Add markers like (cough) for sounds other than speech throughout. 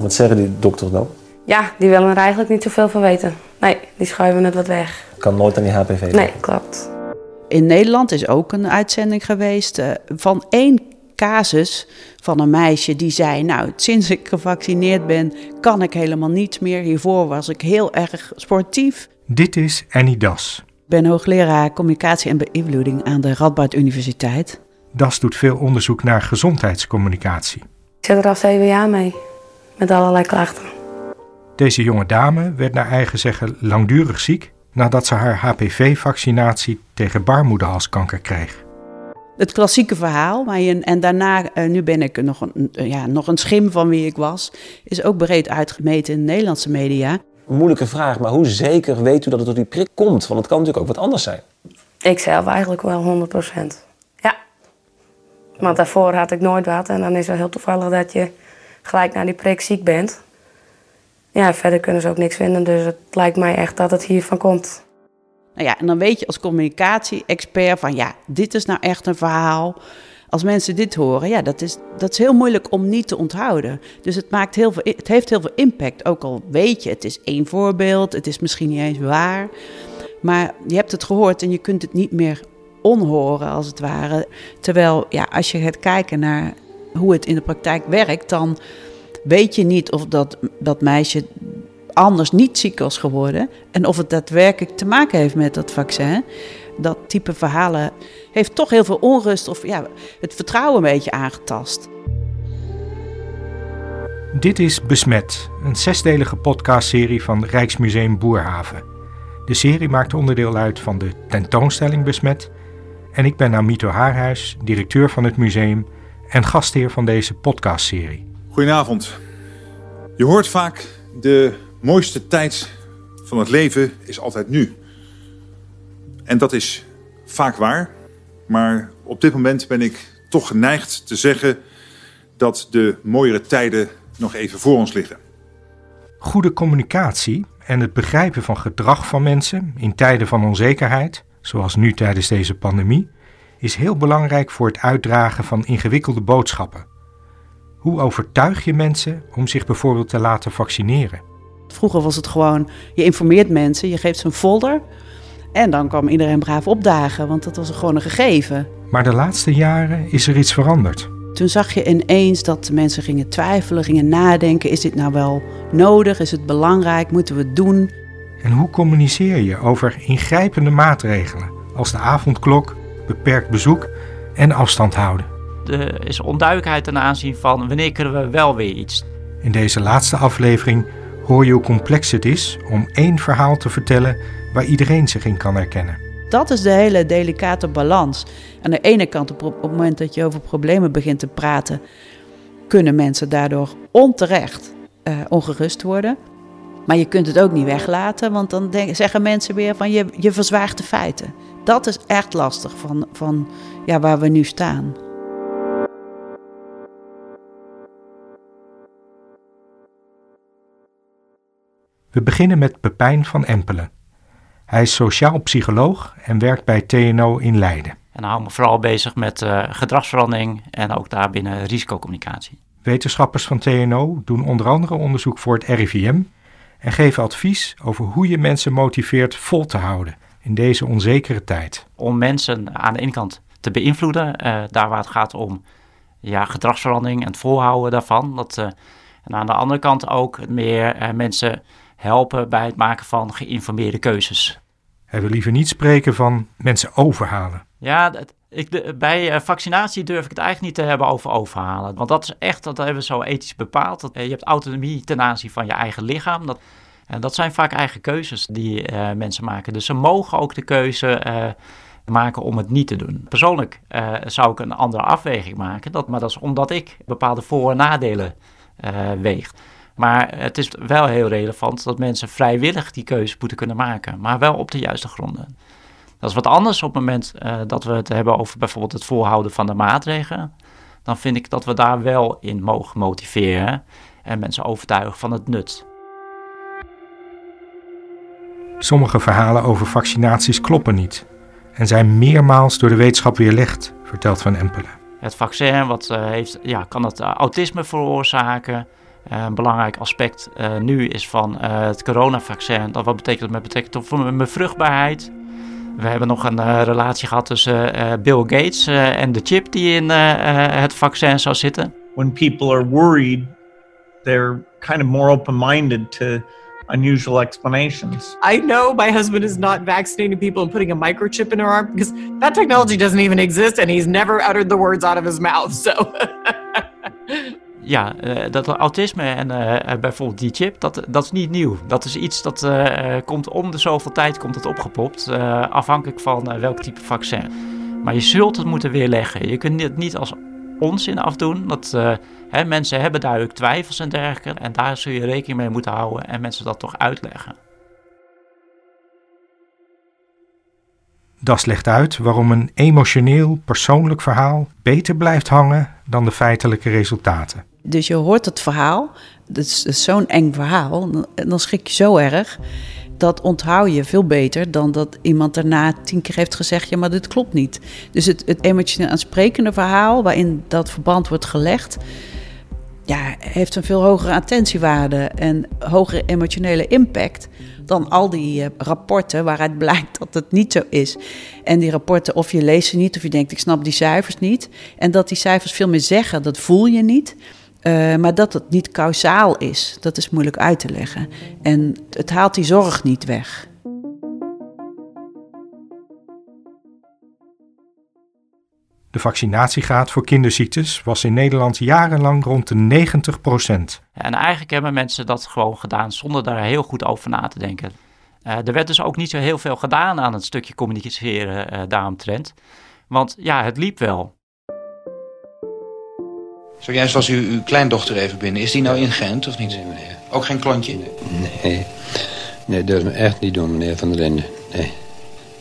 Wat zeggen die dokters dan? Ja, die willen er eigenlijk niet zoveel van weten. Nee, die schuiven het wat weg. Kan nooit aan die HPV Nee, klopt. In Nederland is ook een uitzending geweest uh, van één casus van een meisje die zei: Nou, sinds ik gevaccineerd ben, kan ik helemaal niets meer. Hiervoor was ik heel erg sportief. Dit is Annie Das. Ik ben hoogleraar communicatie en beïnvloeding aan de Radboud Universiteit. Das doet veel onderzoek naar gezondheidscommunicatie. Ik zit er al zeven jaar mee, met allerlei klachten. Deze jonge dame werd naar eigen zeggen langdurig ziek nadat ze haar HPV-vaccinatie tegen baarmoederhalskanker kreeg. Het klassieke verhaal, maar je, en daarna, uh, nu ben ik nog een, uh, ja, nog een schim van wie ik was, is ook breed uitgemeten in de Nederlandse media. Moeilijke vraag, maar hoe zeker weet u dat het door die prik komt? Want het kan natuurlijk ook wat anders zijn. Ik zelf eigenlijk wel 100%. Ja. Want daarvoor had ik nooit wat en dan is het heel toevallig dat je gelijk na die prik ziek bent. Ja, verder kunnen ze ook niks vinden, dus het lijkt mij echt dat het hiervan komt. Nou ja, en dan weet je als communicatie-expert van ja, dit is nou echt een verhaal. Als mensen dit horen, ja, dat is, dat is heel moeilijk om niet te onthouden. Dus het, maakt heel veel, het heeft heel veel impact. Ook al weet je, het is één voorbeeld, het is misschien niet eens waar. Maar je hebt het gehoord en je kunt het niet meer onhoren, als het ware. Terwijl, ja, als je gaat kijken naar hoe het in de praktijk werkt, dan weet je niet of dat, dat meisje anders niet ziek was geworden. En of het daadwerkelijk te maken heeft met dat vaccin. Dat type verhalen heeft toch heel veel onrust of ja, het vertrouwen een beetje aangetast. Dit is Besmet, een zesdelige podcastserie van Rijksmuseum Boerhaven. De serie maakt onderdeel uit van de tentoonstelling Besmet. En ik ben Amito Haarhuis, directeur van het museum en gastheer van deze podcastserie. Goedenavond. Je hoort vaak de mooiste tijd van het leven is altijd nu. En dat is vaak waar, maar op dit moment ben ik toch geneigd te zeggen dat de mooiere tijden nog even voor ons liggen. Goede communicatie en het begrijpen van gedrag van mensen in tijden van onzekerheid, zoals nu tijdens deze pandemie, is heel belangrijk voor het uitdragen van ingewikkelde boodschappen. Hoe overtuig je mensen om zich bijvoorbeeld te laten vaccineren? Vroeger was het gewoon, je informeert mensen, je geeft ze een folder en dan kwam iedereen braaf opdagen, want dat was gewoon een gegeven. Maar de laatste jaren is er iets veranderd. Toen zag je ineens dat mensen gingen twijfelen, gingen nadenken: is dit nou wel nodig? Is het belangrijk? Moeten we het doen? En hoe communiceer je over ingrijpende maatregelen als de avondklok, beperkt bezoek en afstand houden? Er is onduidelijkheid ten aanzien van wanneer kunnen we wel weer iets. In deze laatste aflevering hoor je hoe complex het is om één verhaal te vertellen waar iedereen zich in kan herkennen. Dat is de hele delicate balans. Aan de ene kant, op het moment dat je over problemen begint te praten, kunnen mensen daardoor onterecht uh, ongerust worden. Maar je kunt het ook niet weglaten, want dan zeggen mensen weer van je, je verzwaagt de feiten. Dat is echt lastig van, van ja, waar we nu staan. We beginnen met Pepijn van Empelen. Hij is sociaal psycholoog en werkt bij TNO in Leiden. En hou me vooral bezig met uh, gedragsverandering en ook daarbinnen risicocommunicatie. Wetenschappers van TNO doen onder andere onderzoek voor het RIVM en geven advies over hoe je mensen motiveert vol te houden in deze onzekere tijd. Om mensen aan de ene kant te beïnvloeden, uh, daar waar het gaat om ja, gedragsverandering en het volhouden daarvan. Dat, uh, en aan de andere kant ook meer mensen helpen bij het maken van geïnformeerde keuzes. Hij wil liever niet spreken van mensen overhalen. Ja, ik, de, bij vaccinatie durf ik het eigenlijk niet te hebben over overhalen. Want dat is echt, dat hebben we zo ethisch bepaald. Dat, je hebt autonomie ten aanzien van je eigen lichaam. Dat, en dat zijn vaak eigen keuzes die uh, mensen maken. Dus ze mogen ook de keuze maken om het niet te doen. Persoonlijk zou ik een andere afweging maken. Dat, maar dat is omdat ik bepaalde voor- en nadelen weeg. Maar het is wel heel relevant dat mensen vrijwillig die keuze moeten kunnen maken, maar wel op de juiste gronden. Dat is wat anders op het moment dat we het hebben over bijvoorbeeld het volhouden van de maatregelen. Dan vind ik dat we daar wel in mogen motiveren en mensen overtuigen van het nut. Sommige verhalen over vaccinaties kloppen niet en zijn meermaals door de wetenschap weerlegd, vertelt Van Empelen. Het vaccin wat, uh, heeft, ja, kan het uh, autisme veroorzaken. een belangrijk aspect nu is van het coronavaccin. Dat wat betekent dat met betrekking tot mijn vruchtbaarheid. We hebben nog een relatie gehad tussen Bill Gates en de chip die in het vaccin zou zitten. When people are worried, they're kind of more open-minded to unusual explanations. I know my husband is not vaccinating people and putting a microchip in her arm because that technology doesn't even exist and he's never uttered the words out of his mouth. So. (laughs) ja, uh, dat autisme en uh, bijvoorbeeld die chip, dat, dat is niet nieuw. Dat is iets dat uh, komt om de zoveel tijd komt het opgepopt, afhankelijk van welk type vaccin. Maar je zult het moeten weerleggen. Je kunt het niet als onzin afdoen. Dat, hè, mensen hebben duidelijk twijfels en dergelijke. En daar zul je rekening mee moeten houden en mensen dat toch uitleggen. Das legt uit waarom een emotioneel, persoonlijk verhaal beter blijft hangen dan de feitelijke resultaten. Dus je hoort het verhaal, dat is, is zo'n eng verhaal, en dan schrik je zo erg dat onthoud je veel beter dan dat iemand daarna tien keer heeft gezegd: ja, maar dit klopt niet. Dus het, het emotioneel aansprekende verhaal waarin dat verband wordt gelegd, ja, heeft een veel hogere attentiewaarde en hogere emotionele impact dan al die uh, rapporten waaruit blijkt dat het niet zo is. En die rapporten, of je leest ze niet, of je denkt: ik snap die cijfers niet. En dat die cijfers veel meer zeggen, dat voel je niet. Uh, maar dat het niet kausaal is, dat is moeilijk uit te leggen. En het haalt die zorg niet weg. De vaccinatiegraad voor kinderziektes was in Nederland jarenlang rond de 90 procent. En eigenlijk hebben mensen dat gewoon gedaan zonder daar heel goed over na te denken. Uh, er werd dus ook niet zo heel veel gedaan aan het stukje communiceren uh, daaromtrent. Want ja, het liep wel. Zojuist was u, uw kleindochter even binnen. Is die nou in Gent of niet? Ook geen klontje? Nee, nee, dat is me echt niet doen, meneer Van der Linden. Nee.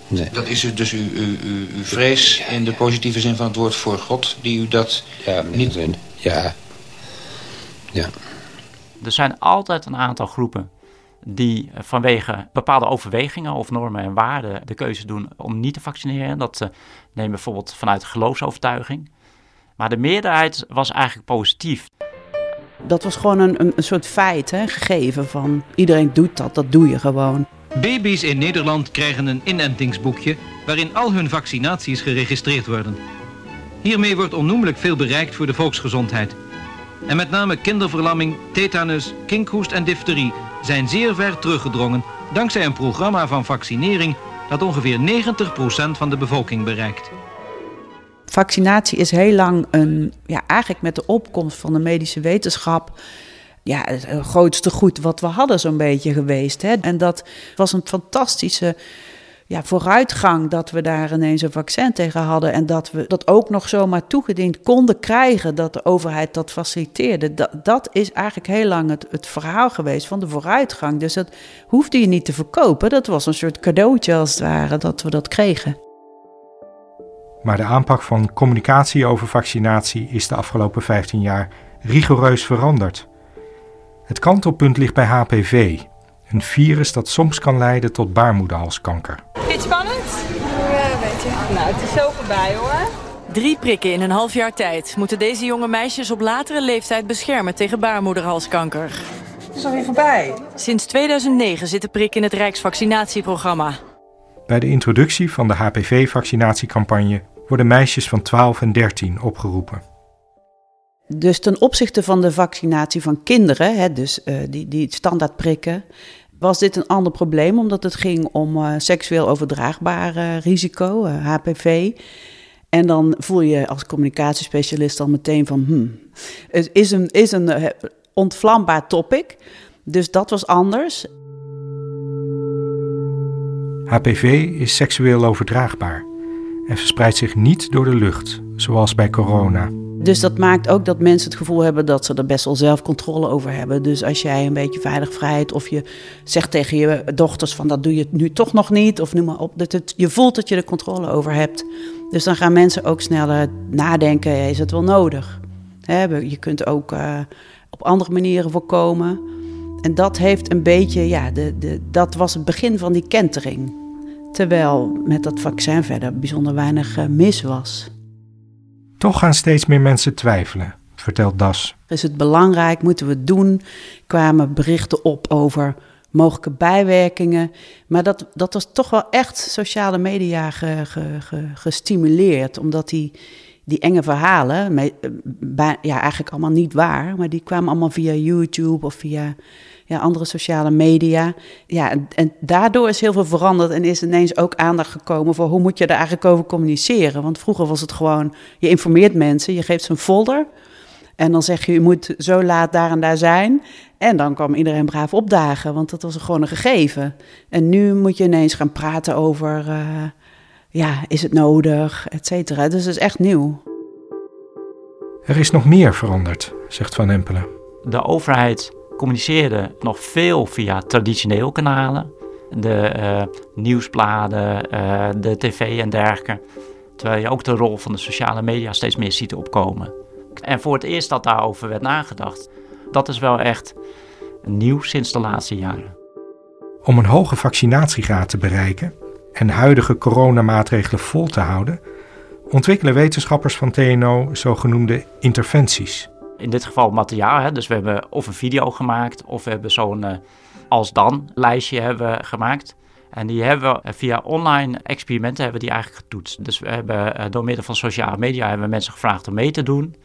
Nee. Dat is dus uw, uw, uw, uw vrees in de positieve zin van het woord voor God, die u dat ja, niet... Van ja. Ja. Er zijn altijd een aantal groepen die vanwege bepaalde overwegingen of normen en waarden de keuze doen om niet te vaccineren. Dat uh, nemen bijvoorbeeld vanuit geloofsovertuiging. Maar de meerderheid was eigenlijk positief. Dat was gewoon een, een, een soort feit, hè, gegeven van iedereen doet dat, dat doe je gewoon. Baby's in Nederland krijgen een inentingsboekje waarin al hun vaccinaties geregistreerd worden. Hiermee wordt onnoemelijk veel bereikt voor de volksgezondheid. En met name kinderverlamming, tetanus, kinkhoest en difterie zijn zeer ver teruggedrongen dankzij een programma van vaccinering dat ongeveer 90% van de bevolking bereikt. Vaccinatie is heel lang een, ja, eigenlijk met de opkomst van de medische wetenschap, ja, het grootste goed wat we hadden zo'n beetje geweest. Hè. En dat was een fantastische ja, vooruitgang dat we daar ineens een vaccin tegen hadden. En dat we dat ook nog zomaar toegediend konden krijgen, dat de overheid dat faciliteerde. Dat, dat is eigenlijk heel lang het, het verhaal geweest van de vooruitgang. Dus dat hoefde je niet te verkopen. Dat was een soort cadeautje als het ware dat we dat kregen. Maar de aanpak van communicatie over vaccinatie is de afgelopen 15 jaar rigoureus veranderd. Het kantelpunt ligt bij HPV, een virus dat soms kan leiden tot baarmoederhalskanker. Vind je spannend? Ja, een beetje. Nou, het is zo voorbij hoor. Drie prikken in een half jaar tijd moeten deze jonge meisjes op latere leeftijd beschermen tegen baarmoederhalskanker. Het is alweer voorbij. Sinds 2009 zit de prik in het Rijksvaccinatieprogramma. Bij de introductie van de HPV-vaccinatiecampagne worden meisjes van 12 en 13 opgeroepen. Dus ten opzichte van de vaccinatie van kinderen, hè, dus uh, die, die standaard prikken, was dit een ander probleem, omdat het ging om uh, seksueel overdraagbaar uh, risico, HPV. En dan voel je als communicatiespecialist al meteen van, hmm, het is een, is een ontvlambaar topic. Dus dat was anders. HPV is seksueel overdraagbaar en verspreidt zich niet door de lucht, zoals bij corona. Dus dat maakt ook dat mensen het gevoel hebben dat ze er best wel zelf controle over hebben. Dus als jij een beetje veilig vrijheid of je zegt tegen je dochters van dat doe je nu toch nog niet of noem maar op. Dat je voelt dat je er controle over hebt. Dus dan gaan mensen ook sneller nadenken, is het wel nodig? je kunt ook uh, op andere manieren voorkomen. En dat heeft een beetje, ja, de, de, dat was het begin van die kentering. Terwijl met dat vaccin verder bijzonder weinig uh, mis was. Toch gaan steeds meer mensen twijfelen, vertelt Das. Is het belangrijk? Moeten we het doen? Kwamen berichten op over mogelijke bijwerkingen. Maar dat, dat was toch wel echt sociale media ge, ge, ge, gestimuleerd. Omdat die, die enge verhalen, bij- ja, eigenlijk allemaal niet waar, maar die kwamen allemaal via YouTube of via ja, andere sociale media. Ja, en, en daardoor is heel veel veranderd en is ineens ook aandacht gekomen voor hoe moet je er eigenlijk over communiceren. Want vroeger was het gewoon, je informeert mensen, je geeft ze een folder. En dan zeg je, je moet zo laat daar en daar zijn. En dan kwam iedereen braaf opdagen, want dat was gewoon een gegeven. En nu moet je ineens gaan praten over, eh, ja, is het nodig, et cetera. Dus dat is echt nieuw. Er is nog meer veranderd, zegt Van Empelen. De overheid communiceerde nog veel via traditioneel kanalen. De eh, nieuwsbladen, eh, de tv en dergelijke. Terwijl je ook de rol van de sociale media steeds meer ziet opkomen. En voor het eerst dat daarover werd nagedacht, dat is wel echt nieuw sinds de laatste jaren. Om een hoge vaccinatiegraad te bereiken en huidige coronamaatregelen vol te houden, ontwikkelen wetenschappers van TNO zogenoemde interventies. In dit geval materiaal, hè? dus we hebben of een video gemaakt of we hebben zo'n eh, als-dan lijstje hebben gemaakt. En die hebben we eh, via online experimenten hebben die eigenlijk getoetst. Dus we hebben eh, door middel van sociale media hebben we mensen gevraagd om mee te doen.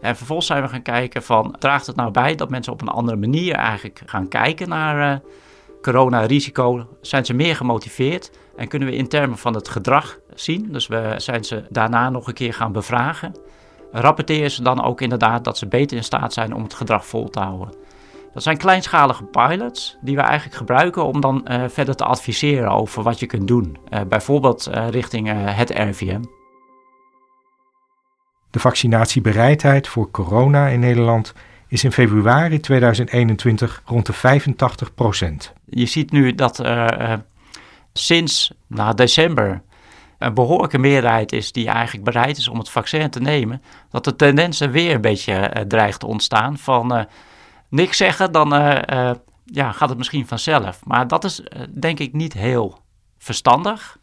En vervolgens zijn we gaan kijken van, draagt het nou bij dat mensen op een andere manier eigenlijk gaan kijken naar corona-risico? Zijn ze meer gemotiveerd? En kunnen we in termen van het gedrag zien? Dus we zijn ze daarna nog een keer gaan bevragen. Rapporteren ze dan ook inderdaad dat ze beter in staat zijn om het gedrag vol te houden? Dat zijn kleinschalige pilots die we eigenlijk gebruiken om dan uh, verder te adviseren over wat je kunt doen. Uh, bijvoorbeeld uh, richting het RIVM. De vaccinatiebereidheid voor corona in Nederland is in februari 2021 rond de 85 procent. Je ziet nu dat sinds nou, december een behoorlijke meerderheid is die eigenlijk bereid is om het vaccin te nemen. Dat de tendens er weer een beetje dreigt te ontstaan van niks zeggen, dan uh, ja, gaat het misschien vanzelf. Maar dat is denk ik niet heel verstandig.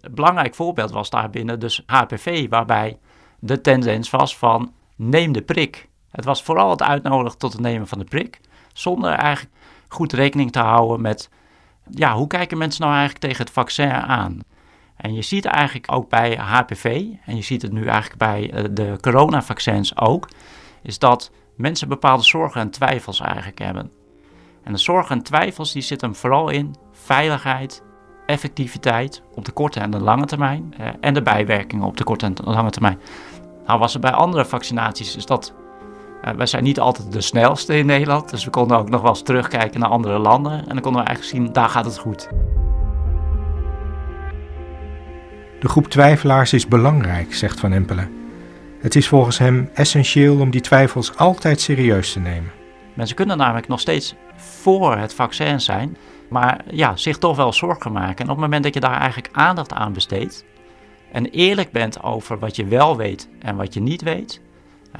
Een belangrijk voorbeeld was daarbinnen dus HPV, waarbij de tendens was van neem de prik. Het was vooral het uitnodigen tot het nemen van de prik, zonder eigenlijk goed rekening te houden met ja, hoe kijken mensen nou eigenlijk tegen het vaccin aan. En je ziet eigenlijk ook bij HPV, en je ziet het nu eigenlijk bij de coronavaccins ook, is dat mensen bepaalde zorgen en twijfels eigenlijk hebben. En de zorgen en twijfels die zitten vooral in veiligheid, effectiviteit op de korte en de lange termijn eh, en de bijwerkingen op de korte en de lange termijn. Nou was er bij andere vaccinaties is dat uh, wij zijn niet altijd de snelste in Nederland, dus we konden ook nog wel eens terugkijken naar andere landen en dan konden we eigenlijk zien daar gaat het goed. De groep twijfelaars is belangrijk, zegt Van Empelen. Het is volgens hem essentieel om die twijfels altijd serieus te nemen. Mensen kunnen namelijk nog steeds voor het vaccin zijn, maar ja, zich toch wel zorgen maken. En op het moment dat je daar eigenlijk aandacht aan besteedt en eerlijk bent over wat je wel weet en wat je niet weet,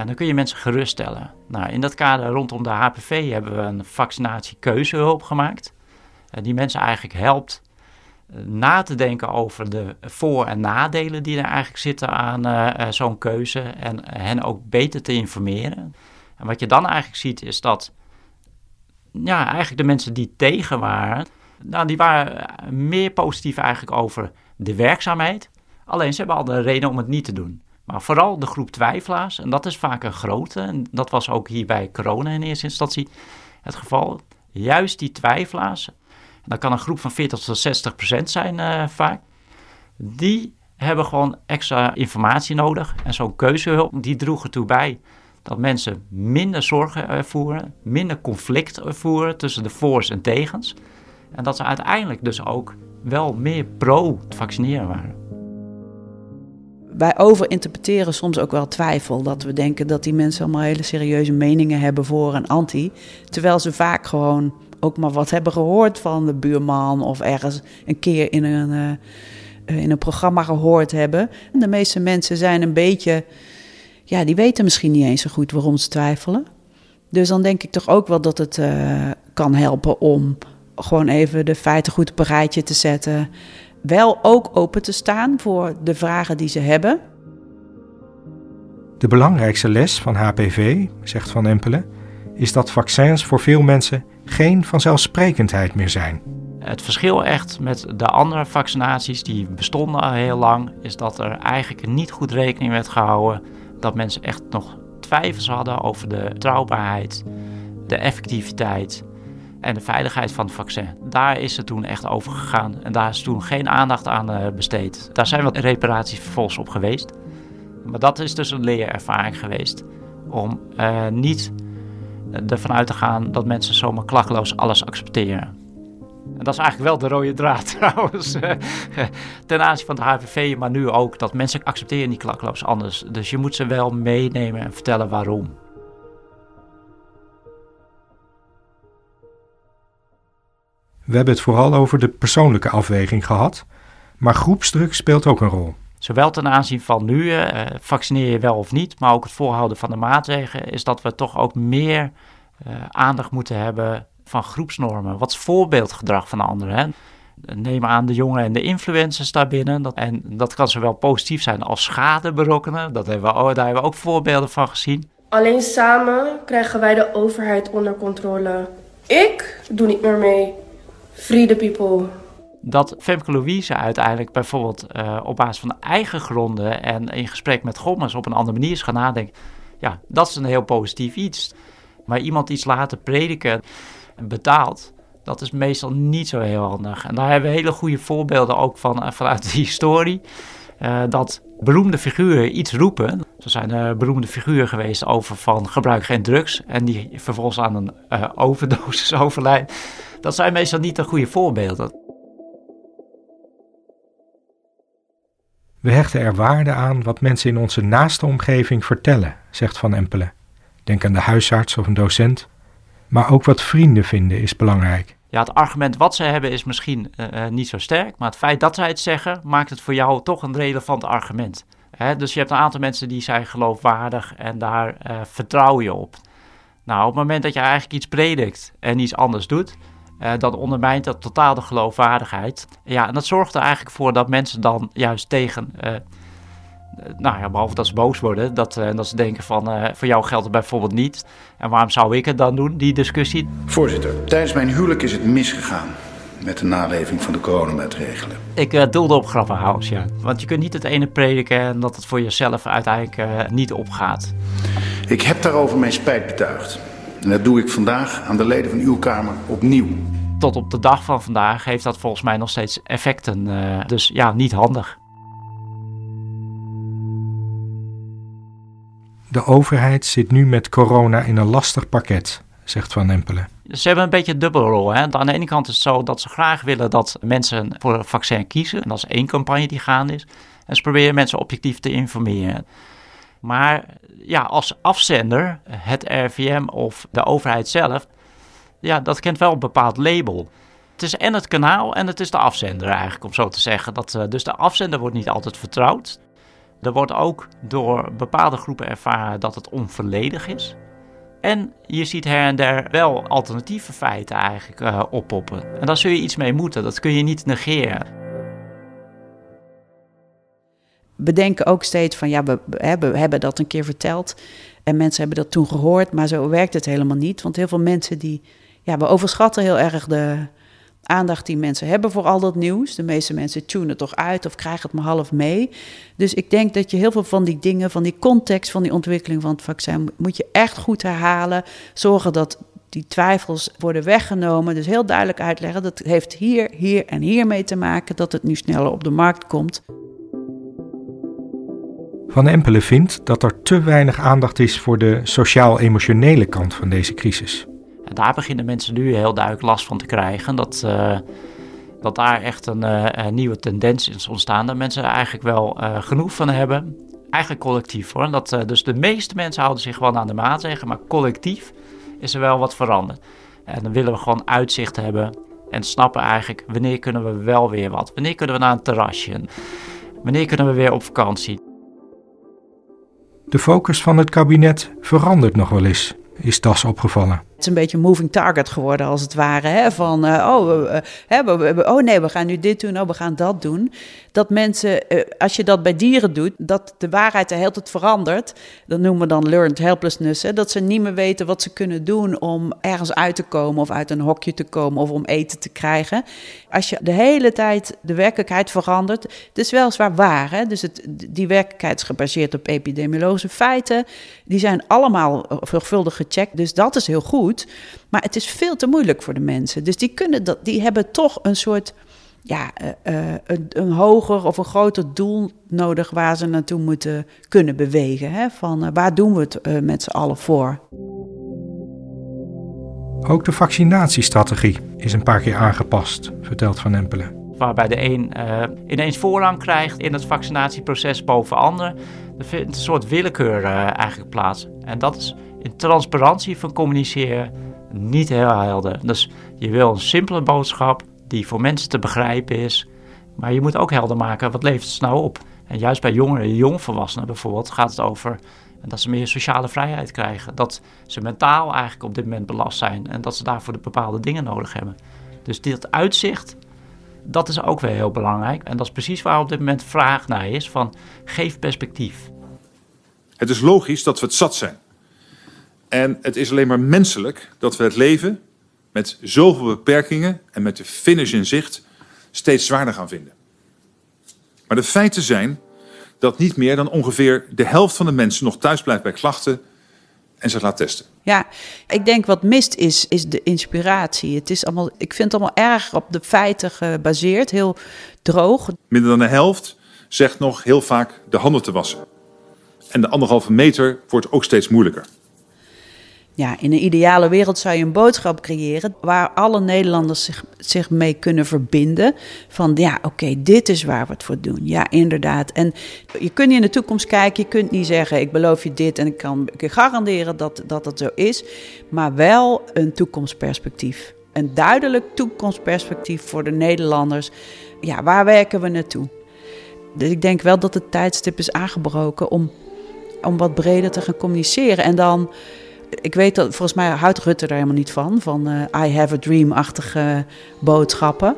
dan kun je mensen geruststellen. Nou, in dat kader rondom de HPV hebben we een vaccinatiekeuzehulp gemaakt, die mensen eigenlijk helpt na te denken over de voor- en nadelen die er eigenlijk zitten aan uh, zo'n keuze en hen ook beter te informeren. En wat je dan eigenlijk ziet is dat ja, eigenlijk de mensen die tegen waren, nou, die waren meer positief eigenlijk over de werkzaamheid. Alleen ze hebben al de reden om het niet te doen. Maar vooral de groep twijfelaars, en dat is vaak een grote, en dat was ook hier bij corona in eerste instantie het geval. Juist die twijfelaars, dat kan een groep van 40 tot 60 procent zijn uh, vaak. Die hebben gewoon extra informatie nodig. En zo'n keuzehulp, die droeg ertoe bij dat mensen minder zorgen ervoeren, minder conflict ervoeren tussen de voor's en tegens. En dat ze uiteindelijk dus ook wel meer pro het vaccineren waren. Wij overinterpreteren soms ook wel twijfel. Dat we denken dat die mensen allemaal hele serieuze meningen hebben voor en anti. Terwijl ze vaak gewoon ook maar wat hebben gehoord van de buurman of ergens een keer in een, uh, in een programma gehoord hebben. En de meeste mensen zijn een beetje, ja, die weten misschien niet eens zo goed waarom ze twijfelen. Dus dan denk ik toch ook wel dat het uh, kan helpen om gewoon even de feiten goed op een rijtje te zetten. Wel ook open te staan voor de vragen die ze hebben. De belangrijkste les van HPV, zegt Van Empelen, is dat vaccins voor veel mensen geen vanzelfsprekendheid meer zijn. Het verschil echt met de andere vaccinaties die bestonden al heel lang, is dat er eigenlijk niet goed rekening werd gehouden dat mensen echt nog twijfels hadden over de betrouwbaarheid, de effectiviteit en de veiligheid van het vaccin. Daar is het toen echt over gegaan en daar is toen geen aandacht aan eh, besteed. Daar zijn wat reparaties vervolgens op geweest. Maar dat is dus een leerervaring geweest om uh, niet ervan uit te gaan dat mensen zomaar klakkeloos alles accepteren. En dat is eigenlijk wel de rode draad (laughs) trouwens. eh, Ten aanzien van de HVV, maar nu ook dat mensen accepteren niet klakkeloos anders. Dus je moet ze wel meenemen en vertellen waarom. We hebben het vooral over de persoonlijke afweging gehad, maar groepsdruk speelt ook een rol. Zowel ten aanzien van nu, eh, vaccineer je wel of niet, maar ook het volhouden van de maatregelen, is dat we toch ook meer eh, aandacht moeten hebben van groepsnormen. Wat is voorbeeldgedrag van anderen? Hè? Neem aan de jongeren en de influencers daarbinnen. Dat, en dat kan zowel positief zijn als schade berokkenen. Dat hebben we, oh, daar hebben we ook voorbeelden van gezien. Alleen samen krijgen wij de overheid onder controle. Ik doe niet meer mee. Free people. Dat Femke Louise uiteindelijk bijvoorbeeld eh, op basis van eigen gronden en in gesprek met Gommers op een andere manier is gaan nadenken. Ja, dat is een heel positief iets. Maar iemand iets laten prediken en betaald, dat is meestal niet zo heel handig. En daar hebben we hele goede voorbeelden ook van eh, vanuit de historie. eh, dat beroemde figuren iets roepen. Zo zijn er beroemde figuren geweest over van gebruik geen drugs. En die vervolgens aan een (laughs) overdosis overlijden. Dat zijn meestal niet de goede voorbeelden. We hechten er waarde aan wat mensen in onze naaste omgeving vertellen, zegt Van Empelen. Denk aan de huisarts of een docent. Maar ook wat vrienden vinden is belangrijk. Ja, het argument wat ze hebben is misschien eh, eh, niet zo sterk, maar het feit dat zij het zeggen maakt het voor jou toch een relevant argument. Dus je hebt een aantal mensen die zijn geloofwaardig en daar eh, vertrouw je op. Nou, op het moment dat je eigenlijk iets predikt en iets anders doet, eh, dan ondermijnt dat totaal de geloofwaardigheid. Ja, en dat zorgt er eigenlijk voor dat mensen dan juist tegen, eh, nou ja, behalve dat ze boos worden, dat, eh, dat ze denken van, eh, voor jou geldt het bijvoorbeeld niet. En waarom zou ik het dan doen, die discussie? Voorzitter, tijdens mijn huwelijk is het misgegaan met de naleving van de coronamaatregelen. Ik uh, doelde op Grappenhaus, ja. Want je kunt niet het ene prediken en dat het voor jezelf uiteindelijk eh, niet opgaat. Ik heb daarover mijn spijt betuigd. En dat doe ik vandaag aan de leden van uw Kamer opnieuw. Tot op de dag van vandaag heeft dat volgens mij nog steeds effecten. eh, dus ja, niet handig. De overheid zit nu met corona in een lastig pakket, zegt Van Empelen. Ze hebben een beetje een dubbelrol. Hè? Aan de ene kant is het zo dat ze graag willen dat mensen voor een vaccin kiezen. En dat is één campagne die gaande is. En ze proberen mensen objectief te informeren. Maar ja, als afzender, het RVM of de overheid zelf, ja, dat kent wel een bepaald label. Het is en het kanaal en het is de afzender eigenlijk, om zo te zeggen. Dat, eh, dus de afzender wordt niet altijd vertrouwd. Er wordt ook door bepaalde groepen ervaren dat het onvolledig is. En je ziet her en der wel alternatieve feiten eigenlijk eh, oppoppen. En daar zul je iets mee moeten, dat kun je niet negeren. We denken ook steeds van ja, we hebben, we hebben dat een keer verteld. En mensen hebben dat toen gehoord, maar zo werkt het helemaal niet. Want heel veel mensen die. Ja, we overschatten heel erg de aandacht die mensen hebben voor al dat nieuws. De meeste mensen tunen toch uit of krijgen het maar half mee. Dus ik denk dat je heel veel van die dingen, van die context van die ontwikkeling van het vaccin, moet je echt goed herhalen. Zorgen dat die twijfels worden weggenomen. Dus heel duidelijk uitleggen dat heeft hier, hier en hier mee te maken dat het nu sneller op de markt komt. Van Empelen vindt dat er te weinig aandacht is voor de sociaal-emotionele kant van deze crisis. Daar beginnen mensen nu heel duidelijk last van te krijgen. Dat, uh, dat daar echt een, uh, een, nieuwe tendens is ontstaan. Dat mensen er eigenlijk wel uh, genoeg van hebben. Eigenlijk collectief hoor. Dat, dus de meeste mensen houden zich gewoon aan de maatregelen. Maar collectief is er wel wat veranderd. En dan willen we gewoon uitzicht hebben. En snappen eigenlijk wanneer kunnen we wel weer wat. Wanneer kunnen we naar een terrasje. Wanneer kunnen we weer op vakantie. De focus van het kabinet verandert nog wel eens, is Das opgevallen. Een beetje een moving target geworden, als het ware. Hè? Van, uh, oh, hè, we, oh nee, we gaan nu dit doen, oh, we gaan dat doen. Dat mensen, uh, als je dat bij dieren doet, dat de waarheid de hele tijd verandert. Dat noemen we dan learned helplessness. Hè? Dat ze niet meer weten wat ze kunnen doen om ergens uit te komen of uit een hokje te komen of om eten te krijgen. Als je de hele tijd de werkelijkheid verandert, het is weliswaar waar. Hè? Dus het, die werkelijkheid is gebaseerd op epidemiologische feiten. Die zijn allemaal zorgvuldig gecheckt, dus dat is heel goed. Maar het is veel te moeilijk voor de mensen. Dus die, kunnen dat, die hebben toch een soort ja, uh, een, een, hoger of een groter doel nodig waar ze naartoe moeten kunnen bewegen. Hè? Van uh, waar doen we het uh, met z'n allen voor? Ook de vaccinatiestrategie is een paar keer aangepast, vertelt Van Empelen. Waarbij de een ineens voorrang krijgt in het vaccinatieproces boven anderen. Er vindt een soort willekeur eigenlijk plaats. En dat is in transparantie van communiceren niet heel helder. Dus je wil een simpele boodschap die voor mensen te begrijpen is. Maar je moet ook helder maken, wat levert het nou op? En juist bij jongeren, jongvolwassenen bijvoorbeeld, gaat het over dat ze meer sociale vrijheid krijgen. Dat ze mentaal eigenlijk op dit moment belast zijn en dat ze daarvoor de bepaalde dingen nodig hebben. Dus dit uitzicht, dat is ook weer heel belangrijk. En dat is precies waar op dit moment vraag naar is, van geef perspectief. Het is logisch dat we het zat zijn. En het is alleen maar menselijk dat we het leven met zoveel beperkingen en met de finish in zicht steeds zwaarder gaan vinden. Maar de feiten zijn dat niet meer dan ongeveer de helft van de mensen nog thuis blijft bij klachten en zich laat testen. Ja, ik denk wat mist is, is de inspiratie. Het is allemaal, ik vind het allemaal erg op de feiten gebaseerd, heel droog. Minder dan de helft zegt nog heel vaak de handen te wassen. En de anderhalve meter wordt ook steeds moeilijker. Ja, in een ideale wereld zou je een boodschap creëren waar alle Nederlanders zich, zich mee kunnen verbinden. Van ja, oké, dit is waar we het voor doen. Ja, inderdaad. En je kunt niet in de toekomst kijken. Je kunt niet zeggen, ik beloof je dit en ik kan ik garanderen dat, dat het zo is. Maar wel een toekomstperspectief. Een duidelijk toekomstperspectief voor de Nederlanders. Ja, waar werken we naartoe? Dus ik denk wel dat het tijdstip is aangebroken om, om wat breder te gaan communiceren. En dan ik weet dat volgens mij houdt Rutte er helemaal niet van, van uh, I have a dream-achtige boodschappen.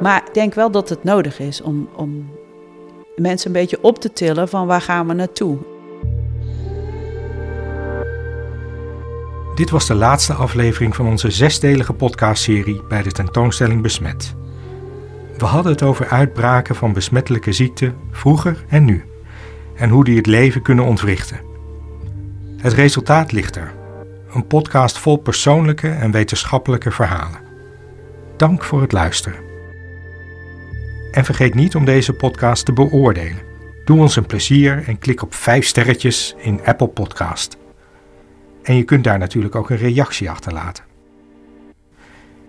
Maar ik denk wel dat het nodig is om, om mensen een beetje op te tillen van waar gaan we naartoe. Dit was de laatste aflevering van onze zesdelige podcastserie bij de tentoonstelling Besmet. We hadden het over uitbraken van besmettelijke ziekten vroeger en nu en hoe die het leven kunnen ontwrichten. Het resultaat ligt er. Een podcast vol persoonlijke en wetenschappelijke verhalen. Dank voor het luisteren. En vergeet niet om deze podcast te beoordelen. Doe ons een plezier en klik op 5 sterretjes in Apple Podcast. En je kunt daar natuurlijk ook een reactie achterlaten.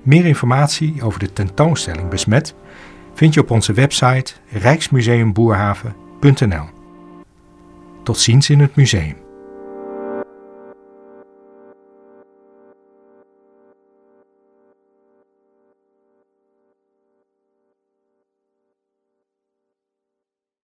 Meer informatie over de tentoonstelling Besmet vind je op onze website rijksmuseumboerhaven.nl. Tot ziens in het museum.